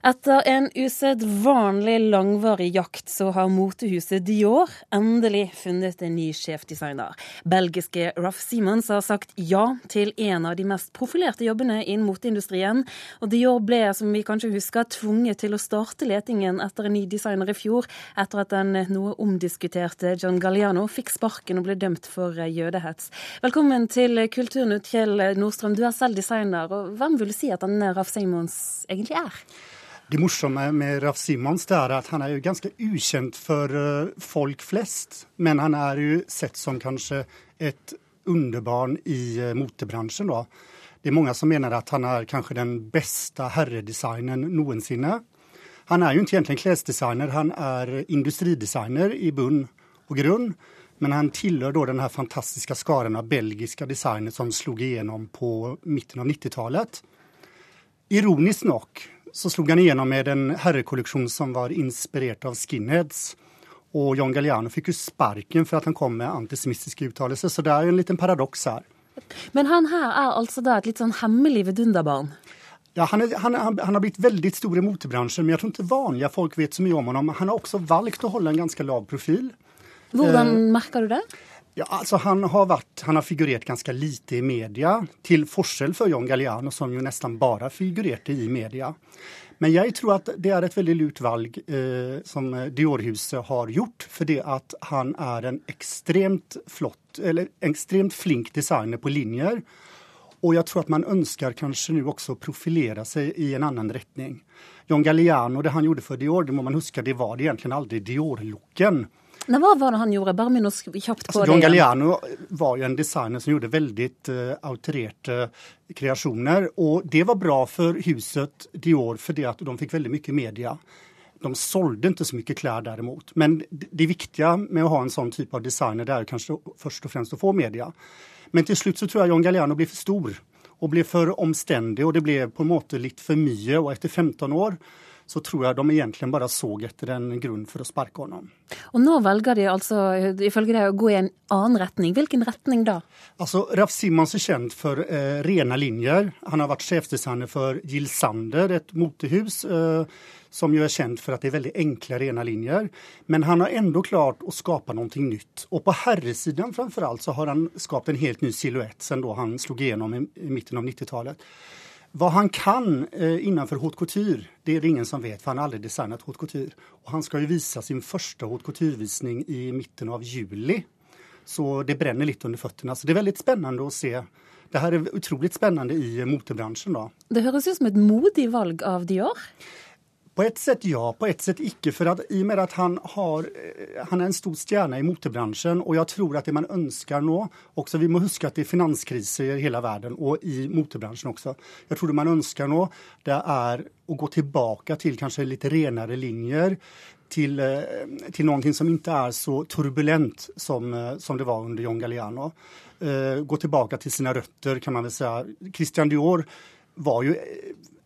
Etter en usedvanlig langvarig jakt så har motehuset Dior endelig funnet en ny sjefdesigner. Belgiske Ruff Simons har sagt ja til en av de mest profilerte jobbene innen moteindustrien. Og Dior ble, som vi kanskje husker, tvunget til å starte letingen etter en ny designer i fjor, etter at den noe omdiskuterte John Galliano fikk sparken og ble dømt for eh, jødehets. Velkommen til Kulturnytt, Kjell Nordstrøm. Du er selv designer, og hvem vil du si at denne Ruff Simons egentlig er? Det morsomme med Raf Simons er at han er jo ganske ukjent for eh, folk flest. Men han er jo sett som kanskje et underbarn i motorbranschen. motebransjen. Da. Det er mange som mener at han er kanskje den beste herredesignen noensinne. Han er jo ikke egentlig klesdesigner, han er industridesigner i bunn og grunn. Men han tilhører da den fantastiske skaren av belgiske designere som slo igjennom på midten av 90-tallet. Ironisk nok så slog han igjennom med en herrekolleksjon som var inspirert av skinheads. Og John Galliano fikk jo sparken for at han kom med antisemittiske uttalelser, så det jo en liten paradoks her. Men han her er altså da et litt sånn hemmelig vidunderbarn? Ja, han, er, han, han, han, har blitt veldig stor i motebransjen, men jeg tror ikke vanlige folk vet så mye om ham. Han har også valgt å holde en ganske lav profil. Hvordan eh, merker du det? Ja, alltså han, har varit, han har figurerat ganska lite i media, till forskel för John Galliano som ju nästan bara figurerte i media. Men jag tror att det är ett väldigt lurt valg eh, som Diorhuset har gjort, för det att han är en extremt flott, eller extremt flink designer på linjer. Och jag tror att man önskar kanske nu också profilera sig i en annan riktning. John Galliano, det han gjorde för Dior, det må man huska, det var det egentligen aldrig Dior-looken. Nei, hva var det han gjorde? Bare minn oss kjapt på altså, det. John Galliano var jo en designer som gjorde veldig uh, autorerte kreasjoner. Og det var bra for huset Dior fordi at de fikk veldig mye media. De solgte ikke så mye klær derimot. Men det viktige med å ha en sånn type av designer, det er kanskje først og fremst å få media. Men til slutt så tror jeg John Galliano ble for stor og ble for omstendig, og det ble på en måte litt for mye. Og etter 15 år så tror jeg de egentlig bare så etter en grunn for å sparke ham. Og nå velger de altså ifølge deg å gå i en annen retning. Hvilken retning da? Altså, Raf Simons er kjent for eh, rene linjer. Han har vært sjefsdesigner for Jill Sander, et motehus. Eh, som jo er kjent for at det er veldig enkle, rene linjer. Men han har enda klart å skape noe nytt. Og på herresiden framfor alt så har han skapt en helt ny silhuett siden da han slo igjennom i, i midten av 90-tallet. Vad han kan eh, innanför haute couture, det är det ingen som vet, för han har aldrig designat haute couture. Och han ska ju visa sin första haute couture-visning i mitten av juli. Så det bränner lite under fötterna. Så det är väldigt spännande att se. Det här är otroligt spännande i eh, motorbranschen. Då. Det høres ut som ett modigt valg av Dior? På ett sätt ja, på ett sätt icke. För att i och med att han, har, eh, han är en stor stjärna i motorbranschen och jag tror att det man önskar nå också Vi må huska att det är finanskriser i hela världen och i motorbranschen också. Jag tror det man önskar nå, det är att gå tillbaka till kanske lite renare linjer. till, eh, till någonting som inte är så turbulent som, eh, som det var under John Galliano. gå tillbaka till sina rötter kan man väl säga. Christian Dior var ju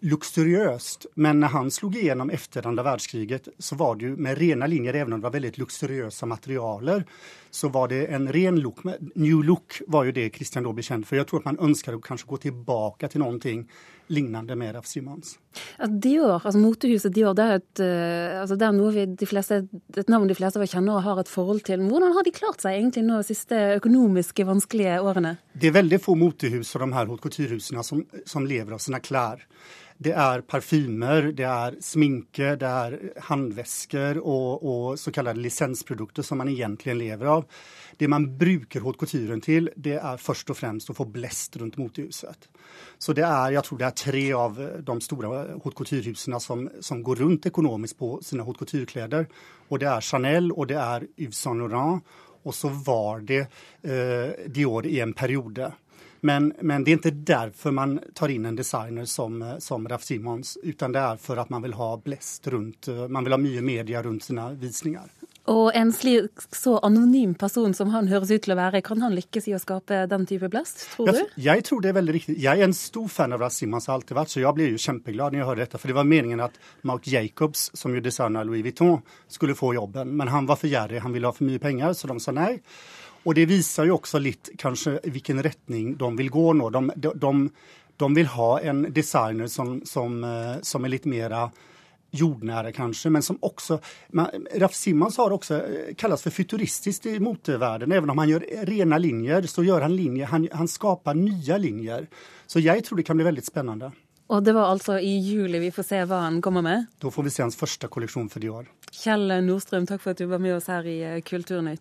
luxuriöst. Men när han slog igenom efter andra världskriget så var det ju med rena linjer, även om det var väldigt luxuriösa materialer, så var det en ren look. New look var ju det Christian då blev känd för. Jag tror att man önskar att kanske gå tillbaka till någonting lignende med Raf Simons. Ja, Dior, altså Motehuset Dior, det er, et, uh, altså det er noe vi, de fleste, et navn de fleste kjenner og har et forhold til. Hvordan har de klart seg egentlig nå de siste økonomiske vanskelige årene? Det er veldig få motehus og de her haute som, som lever av sine klær. Det är parfymer, det är sminke, det är handväskor och, och så kallade licensprodukter som man egentligen lever av. Det man brukar haute couturen till det är först och främst att få bläst runt motljuset. Så det är, jag tror det är tre av de stora haute couture-husen som, som, går runt ekonomiskt på sina haute couture-kläder. Och det är Chanel, och det är Yves Saint Laurent, Och så var det eh, Dior i en period. Men, men, det er ikke derfor man tar inn en designer som, som Raf Simons, utan det er for at man vil ha blest rundt, man vil ha mye media rundt sine visninger. Og en slik så anonym person som han høres ut til å være, kan han lykkes i å skape den type blest, tror du? Jeg, jeg tror det er veldig riktig. Jeg er en stor fan av Raf Simons, har alltid vært, så jeg ble jo kjempeglad når jeg hørte dette. For det var meningen at Mark Jacobs, som jo designer Louis Vuitton, skulle få jobben. Men han var for gjerrig, han ville ha for mye penger, så de sa nei. Og det viser jo også litt kanskje hvilken retning de vil gå nå. De, de, de, de vil ha en designer som, som, eh, som er litt mer jordnära kanske, men som också... Man, Raf Simons har också eh, kallats för futuristiskt i motorvärlden. Även om han gör rena linjer så gör han linjer, han, han skapar nya linjer. Så jag tror det kan bli väldigt spännande. Och det var alltså i juli vi får se vad han kommer med? Då får vi se hans första kollektion för Dior. Kjell Nordström, tack för att du var med oss här i eh, Kulturnytt.